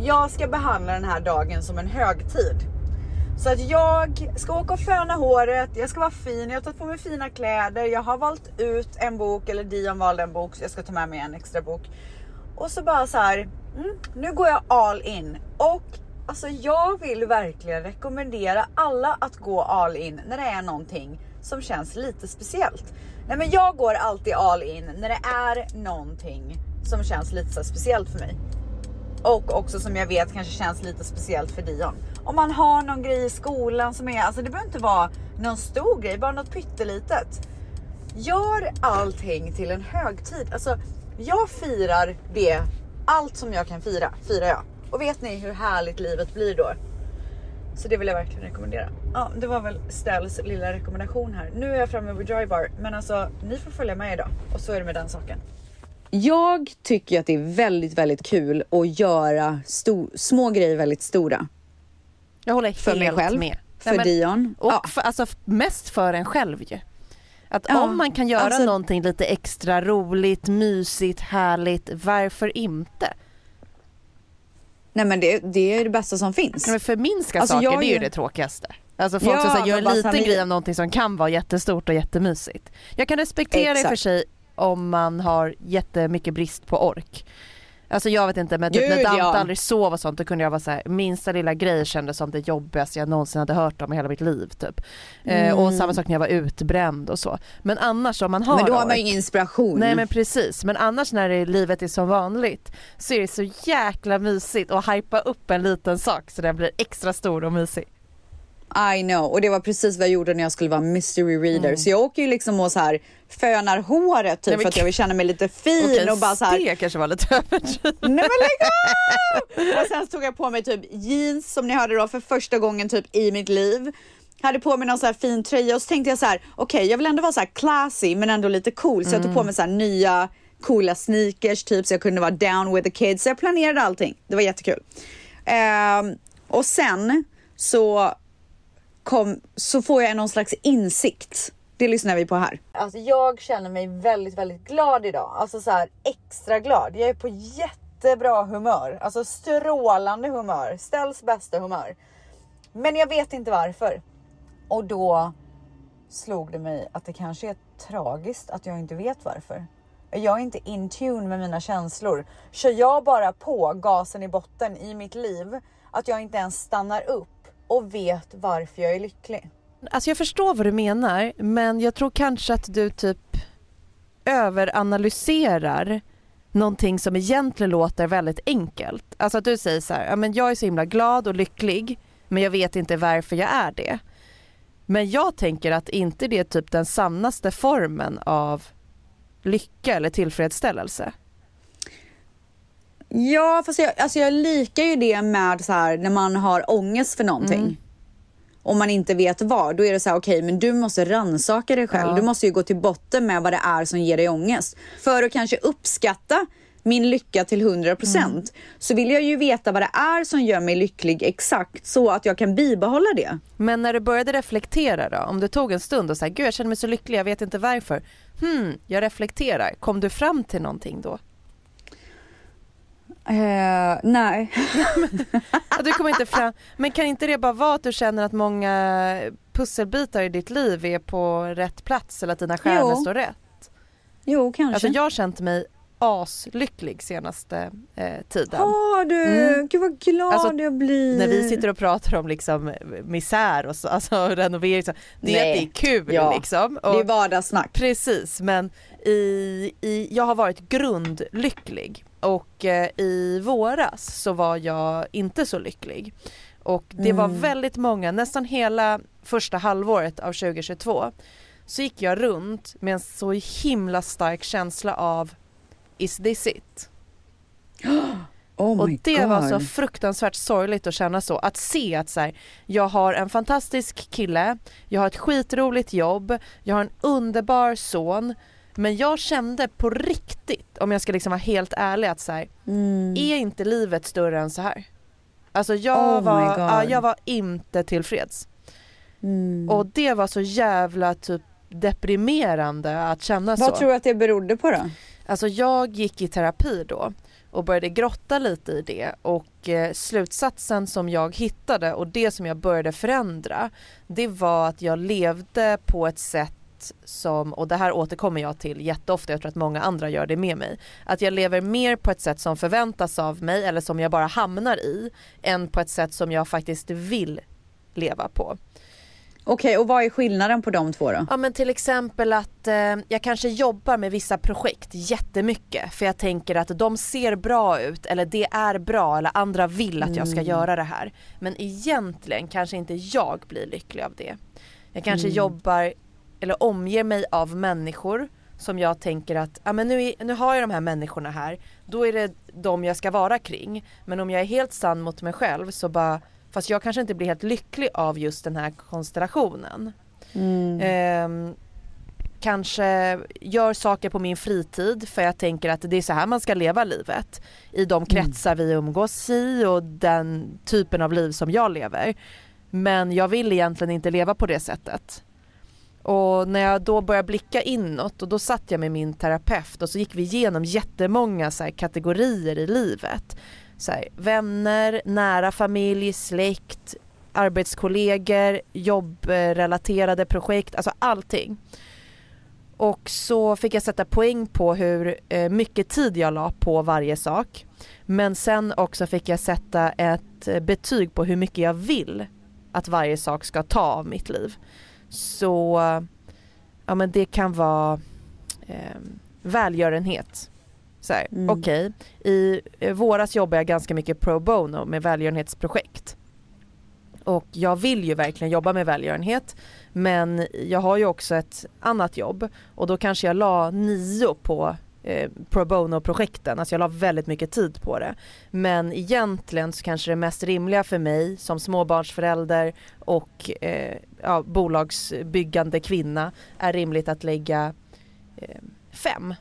Jag ska behandla den här dagen som en högtid. Så att jag ska åka och föna håret, jag ska vara fin, jag har tagit på mig fina kläder, jag har valt ut en bok, eller Dion valde en bok, så jag ska ta med mig en extra bok. Och så bara så här, mm, nu går jag all in. Och alltså jag vill verkligen rekommendera alla att gå all in när det är någonting som känns lite speciellt. Nej men jag går alltid all in när det är någonting som känns lite så speciellt för mig. Och också som jag vet kanske känns lite speciellt för Dion. Om man har någon grej i skolan som är, alltså det behöver inte vara någon stor grej, bara något pyttelitet. Gör allting till en högtid. Alltså jag firar det, allt som jag kan fira, firar jag. Och vet ni hur härligt livet blir då? Så det vill jag verkligen rekommendera. Ja, det var väl Stells lilla rekommendation här. Nu är jag framme vid Dry Bar, men alltså ni får följa med idag och så är det med den saken. Jag tycker att det är väldigt, väldigt kul att göra små grejer väldigt stora. Jag håller För helt mig själv, med. för Nej, men- Dion. Och Ja. för, alltså mest för en själv ju. Att Ja, om man kan göra alltså- någonting lite extra roligt, mysigt, härligt, varför inte? Nej men det, det är det bästa som finns. Men förminska Alltså, saker, det är ju det tråkigaste. Alltså folk Ja, som säger, gör en liten grej av någonting som kan vara jättestort och jättemysigt. Jag kan respektera i och för Exakt. sig om man har jättemycket brist på ork. Alltså jag vet inte men typ Gud, när Dante ja. aldrig sov och sånt då kunde jag vara så här, minsta lilla grej kändes som det jobbigaste jag någonsin hade hört om i hela mitt liv typ. Eh, och samma sak när jag var utbränd och så. Men annars om man har Mm. men då har man ju ingen inspiration. Nej men precis, men annars när det, livet är som vanligt så är det så jäkla mysigt att hypa upp en liten sak så den blir extra stor och mysig. I know och det var precis vad jag gjorde när jag skulle vara mystery reader. Så jag åker ju liksom och så här fönar håret typ Nej, för att jag vill känna mig lite fin Okej, och bara så här. det kanske var lite överdrivet. Nej men lägg av! Och sen tog jag på mig typ jeans som ni hörde då för första gången typ i mitt liv. Hade på mig någon så här fin tröja och så tänkte jag så här: okej jag vill ändå vara så här classy men ändå lite cool. Så jag tog på mig så här nya coola sneakers typ så jag kunde vara down with the kids. Så jag planerade allting. Det var jättekul. Ehm, och sen så kom, så får jag någon slags insikt. Det lyssnar vi på här. Alltså jag känner mig väldigt, väldigt glad idag. Alltså så här extra glad. Jag är på jättebra humör. Alltså strålande humör. Ställs bästa humör. Men jag vet inte varför. Och då slog det mig att det kanske är tragiskt att jag inte vet varför. Jag är inte in tune med mina känslor. Kör jag bara på gasen i botten i mitt liv, att jag inte ens stannar upp och vet varför jag är lycklig. Alltså jag förstår vad du menar men jag tror kanske att du typ överanalyserar någonting som egentligen låter väldigt enkelt. Alltså att du säger så här, ja men jag är så himla glad och lycklig men jag vet inte varför jag är det. Men jag tänker att inte det är typ den sannaste formen av lycka eller tillfredsställelse. Ja, fast jag, alltså jag likar ju det med så här när man har ångest för någonting. Om man inte vet vad, då är det så här okej, men du måste rannsaka dig själv. Ja. Du måste ju gå till botten med vad det är som ger dig ångest. För att kanske uppskatta min lycka till 100% så vill jag ju veta vad det är som gör mig lycklig exakt så att jag kan bibehålla det. Men när du började reflektera då, om du tog en stund och sa gud jag känner mig så lycklig, jag vet inte varför. Hmm, jag reflekterar. Kom du fram till någonting då? Eh, nej. Du kommer inte fram. Men kan inte det bara vara att du känner att många pusselbitar i ditt liv är på rätt plats eller att dina stjärnor Jo. står rätt? Jo, kanske. Alltså jag har känt mig aslycklig senaste eh, tiden. Har du? Mm. Gud vad glad Alltså, jag blir. När vi sitter och pratar om liksom misär och så, alltså renovering, så, det är Nej. det är kul Ja. liksom. Det är Och, vardagssnack. precis men i, i, jag har varit grundlycklig och eh, i våras så var jag inte så lycklig. Och det var Mm. väldigt många, nästan hela första halvåret av 2022 så gick jag runt med en så himla stark känsla av is this it? Oh och det var God. så fruktansvärt sorgligt att känna så. Att se att så här, jag har en fantastisk kille, jag har ett skitroligt jobb, jag har en underbar son. Men jag kände på riktigt, om jag ska liksom vara helt ärlig, att så här, Mm. är inte livet större än så här? Alltså jag, Oh var, ja, jag var inte tillfreds. Mm. Och det var så jävla typ deprimerande att känna så. Vad tror du att det berodde på då? Alltså jag gick i terapi då och började grotta lite i det och eh, slutsatsen som jag hittade och det som jag började förändra det var att jag levde på ett sätt som, och det här återkommer jag till jätteofta, jag tror att många andra gör det med mig, att jag lever mer på ett sätt som förväntas av mig eller som jag bara hamnar i än på ett sätt som jag faktiskt vill leva på. Okej, och vad är skillnaden på de två då? Ja men till exempel att eh, jag kanske jobbar med vissa projekt jättemycket för jag tänker att de ser bra ut eller det är bra eller andra vill att jag ska göra det här. Men egentligen kanske inte jag blir lycklig av det. Jag kanske jobbar eller omger mig av människor som jag tänker att ja, men nu, är, nu har jag de här människorna här, då är det de jag ska vara kring. Men om jag är helt sann mot mig själv så bara, fast jag kanske inte blir helt lycklig av just den här konstellationen. Ehm, kanske gör saker på min fritid för jag tänker att det är så här man ska leva livet. I de kretsar vi umgås i och den typen av liv som jag lever. Men jag vill egentligen inte leva på det sättet. Och när jag då började blicka inåt och då satt jag med min terapeut och så gick vi igenom jättemånga så här kategorier i livet. Så här, vänner, nära familj, släkt, arbetskollegor, jobbrelaterade projekt, alltså allting. Och så fick jag sätta poäng på hur eh, mycket tid jag la på varje sak. Men sen också fick jag sätta ett eh, betyg på hur mycket jag vill att varje sak ska ta av mitt liv. Så ja men det kan vara eh, välgörenhet. Så här, Mm. okej, i eh, våras jobbade jag ganska mycket pro bono med välgörenhetsprojekt. Och jag vill ju verkligen jobba med välgörenhet men jag har ju också ett annat jobb och då kanske jag la nio på eh, pro bono-projekten, alltså jag la väldigt mycket tid på det. Men egentligen så kanske det mest rimliga för mig som småbarnsförälder och eh, ja, bolagsbyggande kvinna är rimligt att lägga eh, fem.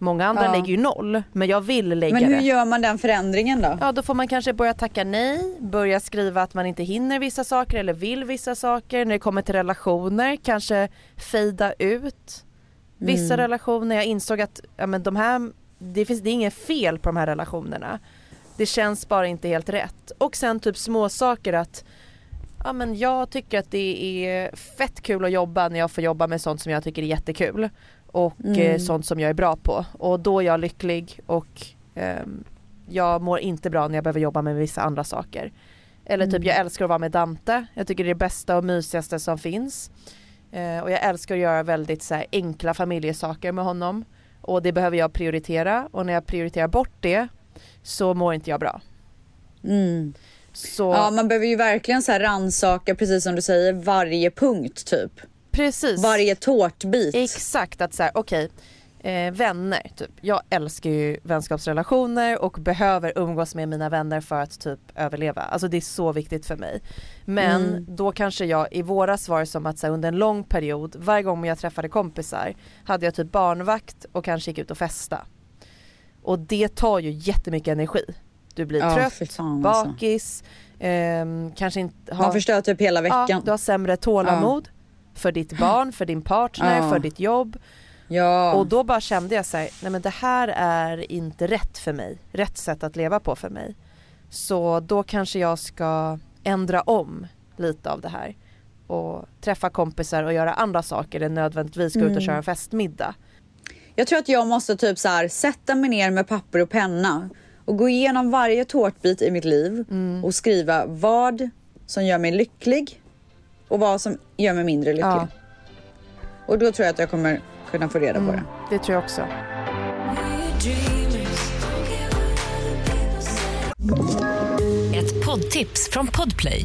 Många andra Ja. lägger ju noll men jag vill lägga Men hur det. gör man den förändringen då? Ja då får man kanske börja tacka nej, börja skriva att man inte hinner vissa saker eller vill vissa saker. När det kommer till relationer kanske fejda ut vissa Mm. relationer. Jag insåg att ja, men de här, det, finns, det är inget fel på de här relationerna. Det känns bara inte helt rätt. Och sen typ små saker att ja, men jag tycker att det är fett kul att jobba när jag får jobba med sånt som jag tycker är jättekul. Och Mm. eh, sånt som jag är bra på. Och då är jag lycklig och ehm, jag mår inte bra när jag behöver jobba med vissa andra saker. Eller typ Mm. jag älskar att vara med Dante. Jag tycker det är det bästa och mysigaste som finns. Eh, och jag älskar att göra väldigt så här, enkla familjesaker med honom. Och det behöver jag prioritera och när jag prioriterar bort det så mår inte jag bra. Mm. Så Ja, man behöver ju verkligen så här rannsaka, precis som du säger, varje punkt typ. precis. Varje tårtbit. Exakt att så här, okej, eh, vänner typ. Jag älskar ju vänskapsrelationer och behöver umgås med mina vänner för att typ överleva. Alltså det är så viktigt för mig. Men Mm. då kanske jag, i våras var det som att så här, under en lång period, varje gång jag träffade kompisar hade jag typ barnvakt och kanske gick ut och festa. Och det tar ju jättemycket energi. Du blir Ja, trött, fan, alltså. bakis, ehm, kanske inte har Man förstör typ hela veckan. Ja, du har sämre tålamod för ditt barn, för din partner, Ja. för ditt jobb. Ja. Och då bara kände jag så här, nej men det här är inte rätt för mig. Rätt sätt att leva på för mig. Så då kanske jag ska ändra om lite av det här. Och träffa kompisar och göra andra saker än nödvändigtvis gå ut och Mm. köra en festmiddag. Jag tror att jag måste typ så här, sätta mig ner med papper och penna och gå igenom varje tårtbit i mitt liv Mm. och skriva vad som gör mig lycklig och vad som gör mig mindre lycklig. Ja. Och då tror jag att jag kommer kunna få reda på det. Det tror jag också. Ett poddtips från Podplay.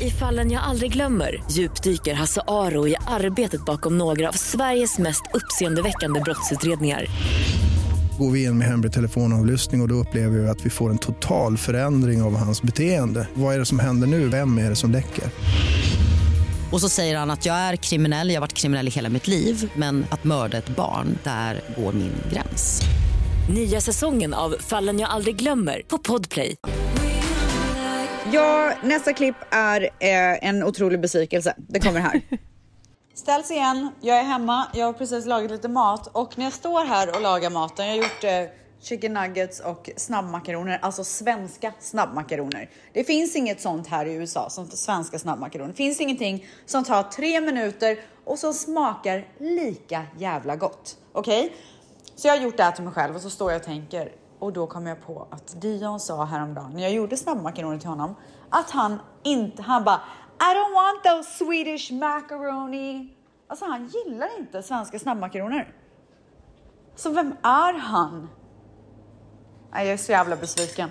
I fallen jag aldrig glömmer djupdyker Hasse Aro i arbetet bakom några av Sveriges mest uppseendeväckande brottsutredningar. Går vi in med hemlig telefonavlyssning och, och då upplever vi att vi får en total förändring av hans beteende. Vad är det som händer nu? Vem är det som läcker? Och så säger han att jag är kriminell, jag har varit kriminell i hela mitt liv men att mörda ett barn, där går min gräns. Nya säsongen av Fallen jag aldrig glömmer på Podplay. Ja, nästa klipp är eh, en otrolig besvikelse. Det kommer här. Ställs igen, jag är hemma, jag har precis lagat lite mat och när jag står här och lagar maten, jag har gjort eh, chicken nuggets och snabbmakaroner, alltså svenska snabbmakaroner. Det finns inget sånt här i USA som svenska snabbmakaroner. Det finns ingenting som tar tre minuter och som smakar lika jävla gott. Okej? Okay? Så jag har gjort det här till mig själv och så står jag och tänker och då kom jag på att Dion sa häromdagen när jag gjorde snabbmakaroner till honom att han inte, han bara I don't want those Swedish macaroni. Alltså han gillar inte svenska snabbmakaroner. Så vem är han? Jag är så jävla besviken.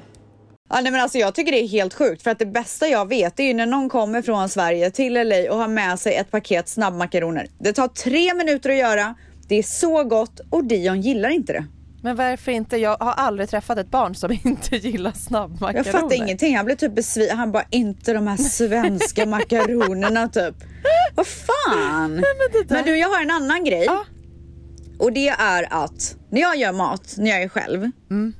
Ja, nej, men alltså jag tycker det är helt sjukt för att det bästa jag vet är ju när någon kommer från Sverige till LA och har med sig ett paket snabbmakaroner. Det tar tre minuter att göra. Det är så gott och Dion gillar inte det. Men varför inte? Jag har aldrig träffat ett barn som inte gillar snabbmakaroner. Jag fattar ingenting. Han blev typ besviken. Han bara, inte de här svenska makaronerna typ. Vad fan? Nej, men, men, du, jag har en annan grej. Ah. Och det är att när jag gör mat, när jag är själv. Mm.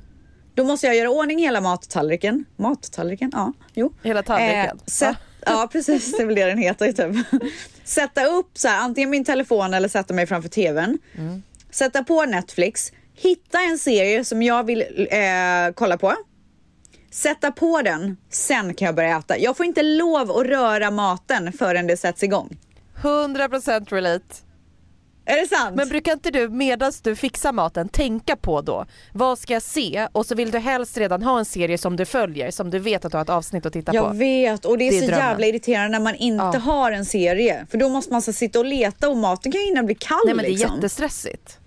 Då måste jag göra ordning hela mattallriken. Mattallriken? Ja, jo. Hela tallriken? Eh, sätt. Ja, precis. Det är väl det den heter typ. Sätta upp så här, antingen min telefon eller sätta mig framför tvn. Mm. Sätta på Netflix hitta en serie som jag vill eh, kolla på. Sätta på den, sen kan jag börja äta. Jag får inte lov att röra maten förrän det sätts igång. 100% relate. Är det sant? Men brukar inte du medan du fixar maten tänka på då, vad ska jag se? Och så vill du helst redan ha en serie som du följer, som du vet att du har ett avsnitt att titta jag på. Jag vet och det är, det är så drömmen. jävla irriterande när man inte ja. har en serie. För då måste man så sitta och leta och maten kan ju hinna bli kall. Nej men det är liksom. jättestressigt.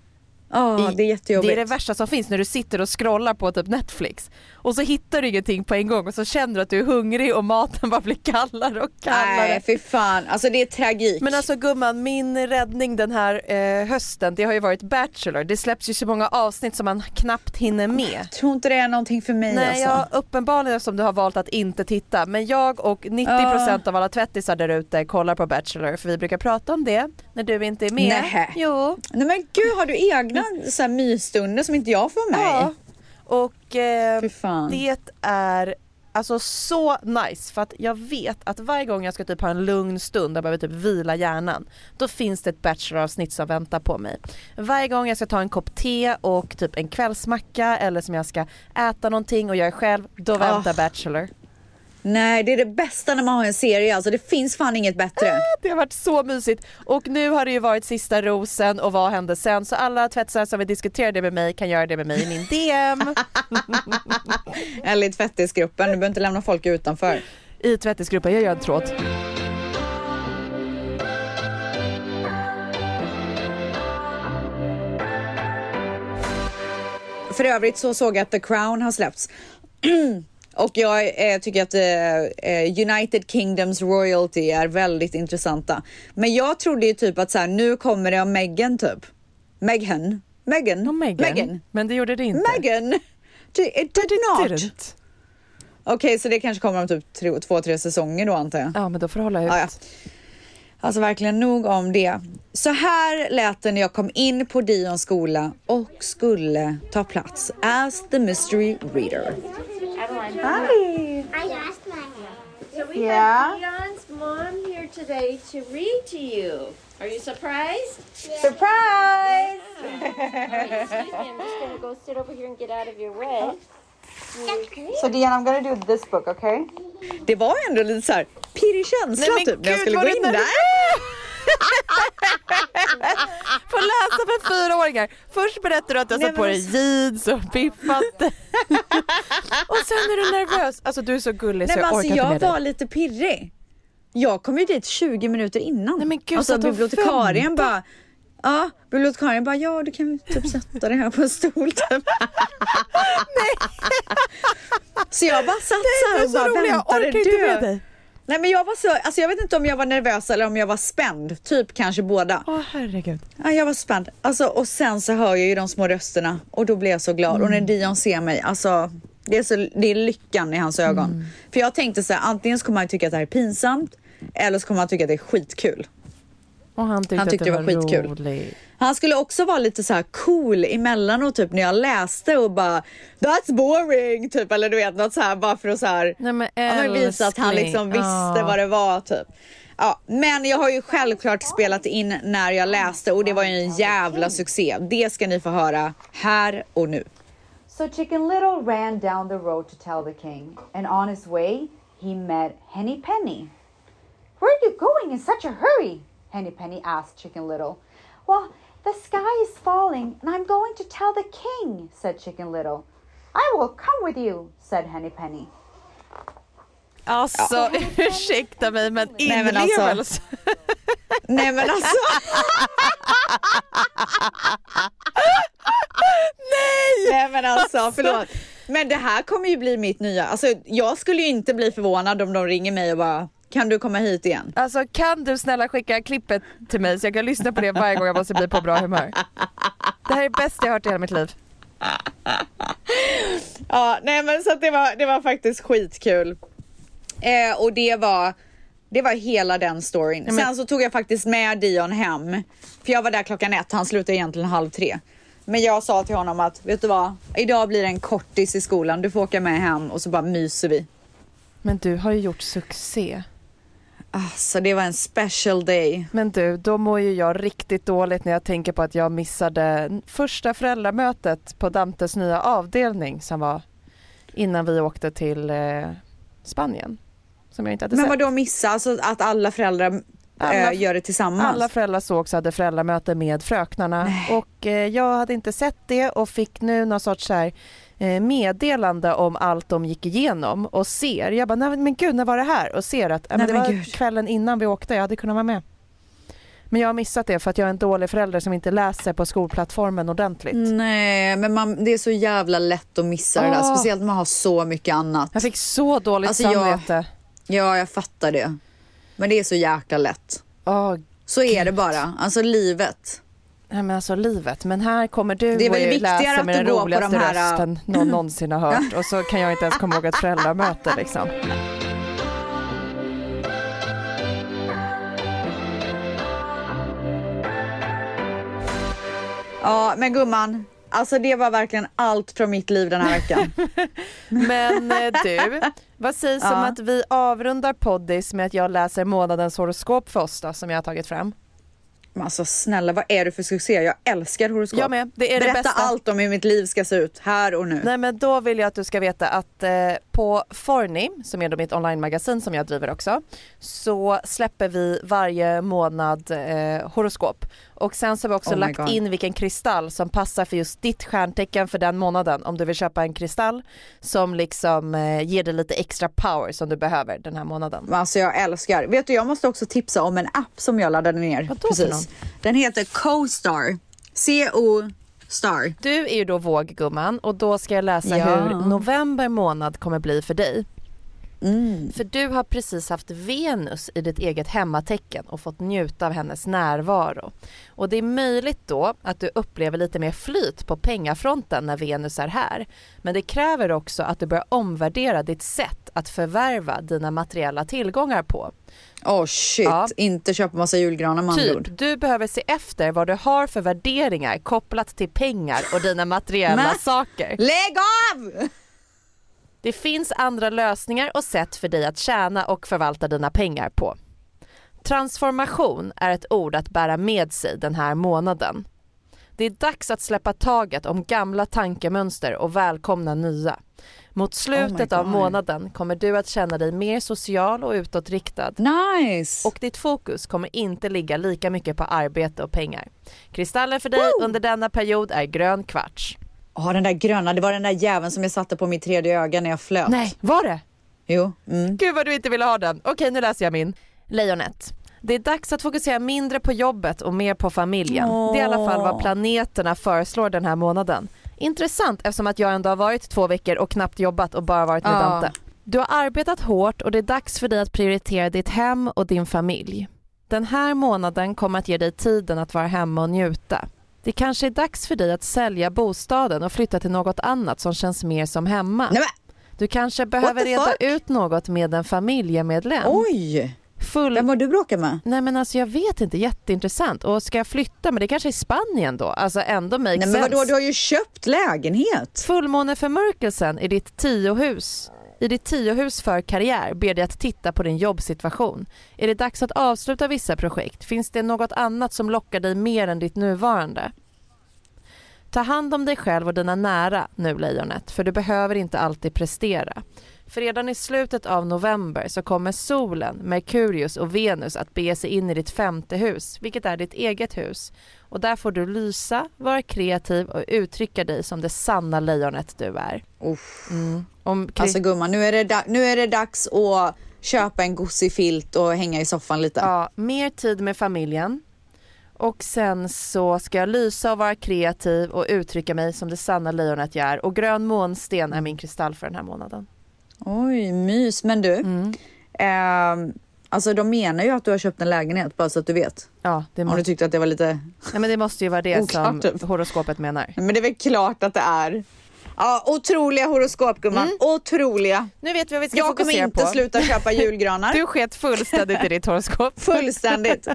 Oh, det är jättejobbigt. Det är det värsta som finns när du sitter och scrollar på typ Netflix och så hittar du ingenting på en gång och så känner du att du är hungrig och maten bara blir kallare och kallare. Nej fy fan, alltså det är tragik. Men alltså gumman, min räddning den här eh, hösten det har ju varit Bachelor. Det släpps ju så många avsnitt som man knappt hinner med. Jag tror inte det är någonting för mig Nej, alltså. Ja, uppenbarligen som du har valt att inte titta. Men jag och 90% uh. av alla tvättisar där ute kollar på Bachelor för vi brukar prata om det när du inte är med. Nej. Jo. Nej men gud har du egna så här mysstunder som inte jag får med ja. Och eh, det är alltså så nice för att jag vet att varje gång jag ska typ ha en lugn stund och behöver typ vila hjärnan då finns det ett Bachelor-avsnitt som väntar på mig. Varje gång jag ska ta en kopp te och typ en kvällsmacka eller som jag ska äta någonting och jag är själv, då väntar oh. Bachelor. Nej, det är det bästa när man har en serie. Alltså, det finns fan inget bättre. Ah, det har varit så mysigt. Och nu har det ju varit sista rosen och vad hände sen? Så alla tvättisar som vill diskutera det med mig kan göra det med mig i min DM. Eller i tvättisgruppen. Du behöver inte lämna folk utanför. I tvättisgruppen, jag gör en tråd. För övrigt så såg jag att The Crown har släppts. Och jag eh, tycker att eh, eh, United Kingdoms royalty är väldigt intressanta. Men jag trodde ju typ att så här, nu kommer det om Meghan typ. Meghan. Meghan. Om Meghan. Meghan. Men det gjorde det inte. Meghan. It did not. Okej, okay, så det kanske kommer om typ tre, två, tre säsonger då antar jag. Ja, men då får du hålla ut. Ja, ja. Alltså verkligen nog om det. Så här lät det när jag kom in på Dions skola och skulle ta plats as the mystery reader. Hi. I. So we yeah. have Dion's mom here today to read to you. Are you surprised? Yeah. Surprise! Yeah. right, excuse me, I'm just going to go sit over here and get out of your way. So Dion, I'm gonna do this book, okay? Det var ändå lite så här pirrig känsla Nej, typ när jag skulle gå in där. Får läsa för fyraåringar. Först berättar du att du har satt på dig jeans och piffat. och sen är du nervös. Alltså du är så gullig Nej, så jag alltså, orkar inte jag med dig. var lite pirrig. Jag kom ju dit 20 minuter innan. Nej, men gud, alltså bibliotekarien bara Ja, bibliotekarien bara, ja du kan typ sätta dig här på en stol typ. Nej. Så jag bara satt så här och bara väntade. Jag orkar inte med dig. Nej men jag var så, alltså jag vet inte om jag var nervös eller om jag var spänd. Typ kanske båda. Åh herregud. Ja, jag var spänd. Alltså, och sen så hör jag ju de små rösterna och då blir jag så glad. Och när Dion ser mig, alltså det är, så, det är lyckan i hans ögon. För jag tänkte så här, antingen så kommer han tycka att det här är pinsamt eller så kommer han tycka att det är skitkul. Och han tyckte, Han tyckte att det det var var, skitkul. roligt. Han skulle också vara lite så här cool emellanåt typ när jag läste och bara That's boring typ eller du vet något så här bara för att så här Nej men Ja, visa att han liksom visste Ja. vad det var typ. Ja, men jag har ju självklart spelat in när jag läste och det var ju en jävla succé. Det ska ni få höra här och nu. So Chicken Little ran down the road to tell the king, and on his way, he met Henny Penny. Where are you going in such a hurry? Henny Penny asked Chicken Little. Well, the sky is falling, and I'm going to tell the king, said Chicken Little. I will come with you, said Henny Penny. Alltså ursäkta mig men men alltså- inlevelse. Nej men alltså. Nej! Nej men alltså förlåt. Men det här kommer ju bli mitt nya, alltså jag skulle ju inte bli förvånad om de ringer mig och bara kan du komma hit igen? Alltså kan du snälla skicka klippet till mig så jag kan lyssna på det varje gång jag måste bli på bra humör. Det här är det bästa jag hört i hela mitt liv. Ja, nej men så att det var, det var faktiskt skitkul. Eh, och det var, det var hela den storyn. men- Sen så tog jag faktiskt med Dion hem. För jag var där klockan ett, han slutade egentligen halv tre. Men jag sa till honom att, vet du vad? Idag blir det en kortis i skolan. Du får åka med hem och så bara myser vi. Men du har ju gjort succé. Alltså det var en special day. Men du, då mår ju jag riktigt dåligt när jag tänker på att jag missade första föräldramötet på Dantes nya avdelning som var innan vi åkte till eh, Spanien. Som jag inte hade Men sett. vad då missa? Alltså att alla föräldrar Alla- eh, gör det tillsammans? Alla föräldrar sågs och hade föräldramöte med fröknarna och eh, jag hade inte sett det och fick nu någon sorts så här, meddelande om allt de gick igenom och ser, jag bara nej, men gud när var det här? Och ser att Nej, det var gud. kvällen innan vi åkte, jag hade kunnat vara med. Men jag har missat det för att jag är en dålig förälder som inte läser på skolplattformen ordentligt. Nej, men man, det är så jävla lätt att missa det där. Åh. Speciellt när man har så mycket annat. Jag fick så dåligt Alltså, jag- samvete. Ja, jag fattar det. Men det är så jäkla lätt. Åh, Så är det bara. Alltså livet. Nej men alltså livet, men här kommer du Det är väl och läser med den roligaste de här, äh, rösten någon någonsin har hört och så kan jag inte ens komma ihåg ett föräldramöte liksom. Ja, men gumman. Alltså det var verkligen allt från mitt liv den här veckan. Men eh, du, vad sägs om Ja. att vi avrundar poddis med att jag läser månadens horoskop för oss då, som jag har tagit fram? Men alltså snälla, vad är det för succé? Jag älskar horoskop. Jag med, det är det Berätta bästa. allt om hur mitt liv ska se ut här och nu. Nej men då vill jag att du ska veta att eh, på Forni, som är då mitt online-magasin som jag driver också, så släpper vi varje månad eh, horoskop. Och sen så har vi också Oh lagt in vilken kristall som passar för just ditt stjärntecken för den månaden. Om du vill köpa en kristall som liksom eh, ger dig lite extra power som du behöver den här månaden. Alltså jag älskar. Vet du, jag måste också tipsa om en app som jag laddade ner. Vadå någon? Den heter CoStar. C-O Star. Du är ju då våggumman och då ska jag läsa Ja. hur november månad kommer bli för dig. Mm. För du har precis haft Venus i ditt eget hemmatecken och fått njuta av hennes närvaro. Och det är möjligt då att du upplever lite mer flyt på pengafronten när Venus är här. Men det kräver också att du börjar omvärdera ditt sätt att förvärva dina materiella tillgångar på. Oh shit, Ja. inte köpa massa julgranar med andra. Typ, du behöver se efter vad du har för värderingar kopplat till pengar och dina materiella saker. Lägg av! Det finns andra lösningar och sätt för dig att tjäna och förvalta dina pengar på. Transformation är ett ord att bära med sig den här månaden. Det är dags att släppa taget om gamla tankemönster och välkomna nya. Mot slutet Oh av månaden kommer du att känna dig mer social och utåtriktad. Nice! Och ditt fokus kommer inte ligga lika mycket på arbete och pengar. Kristallen för dig under denna period är grön kvarts. Ja, den där gröna, det var den där jäveln som jag satte på mitt tredje öga när jag flöt. Nej, var det? Jo. Mm. Gud vad du inte ville ha den. Okej, nu läser jag min. Lejonet. Det är dags att fokusera mindre på jobbet och mer på familjen. Det är i alla fall vad planeterna föreslår den här månaden. Intressant eftersom att jag ändå har varit två veckor och knappt jobbat och bara varit med Ja. Dante. Du har arbetat hårt och det är dags för dig att prioritera ditt hem och din familj. Den här månaden kommer att ge dig tiden att vara hemma och njuta. Det kanske är dags för dig att sälja bostaden och flytta till något annat som känns mer som hemma. Nej, Du kanske behöver reda fuck? ut något med en familjemedlem. Oj! Full... Vem har du bråkat med? Nej men alltså jag vet inte, jätteintressant. Och ska jag flytta, men det kanske är Spanien då? Alltså ändå makes Nej men sense. vadå, du har ju köpt lägenhet. Fullmåneförmörkelsen i ditt tiohus i ditt tiohus för karriär ber dig att titta på din jobbsituation. Är det dags att avsluta vissa projekt? Finns det något annat som lockar dig mer än ditt nuvarande? Ta hand om dig själv och dina nära nu lejonet, för du behöver inte alltid prestera. För redan i slutet av november så kommer solen, Merkurius och Venus att bege sig in i ditt femte hus, vilket är ditt eget hus. Och där får du lysa, vara kreativ och uttrycka dig som det sanna lejonet du är. Uff. Mm. Om Alltså gumman, nu är, det nu är det dags att köpa en gosig filt och hänga i soffan lite. Ja, mer tid med familjen. Och sen så ska jag lysa och vara kreativ och uttrycka mig som det sanna lejonet jag är. Och grön månsten är min kristall för den här månaden. Oj, mys. Men du, Mm. ehm, alltså de menar ju att du har köpt en lägenhet bara så att du vet. Ja, det, Om må- du tyckte att det var lite... Nej, men det måste ju vara det som typ. horoskopet menar. Men det är väl klart att det är. Ja, otroliga horoskop gumman. Otroliga. Nu vet vi vad vi ska Jag kommer fokusera inte på. sluta köpa julgranar. Du sket fullständigt i ditt horoskop. Fullständigt.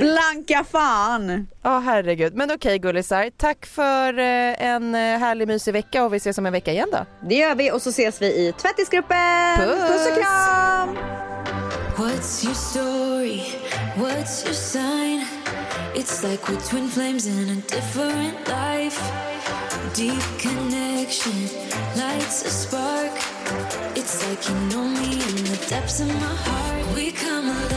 Blanka fan. Ja, herregud. Men okej gullisar, tack för eh, en eh, härlig mysig vecka och vi ses om en vecka igen då. Det gör vi och så ses vi i tvättisgruppen. Puss. Puss och kram. What's your story? What's your sign? It's like we're twin flames in a different life. Deep connection lights a spark. It's like you know me in the depths of my heart. We come alive.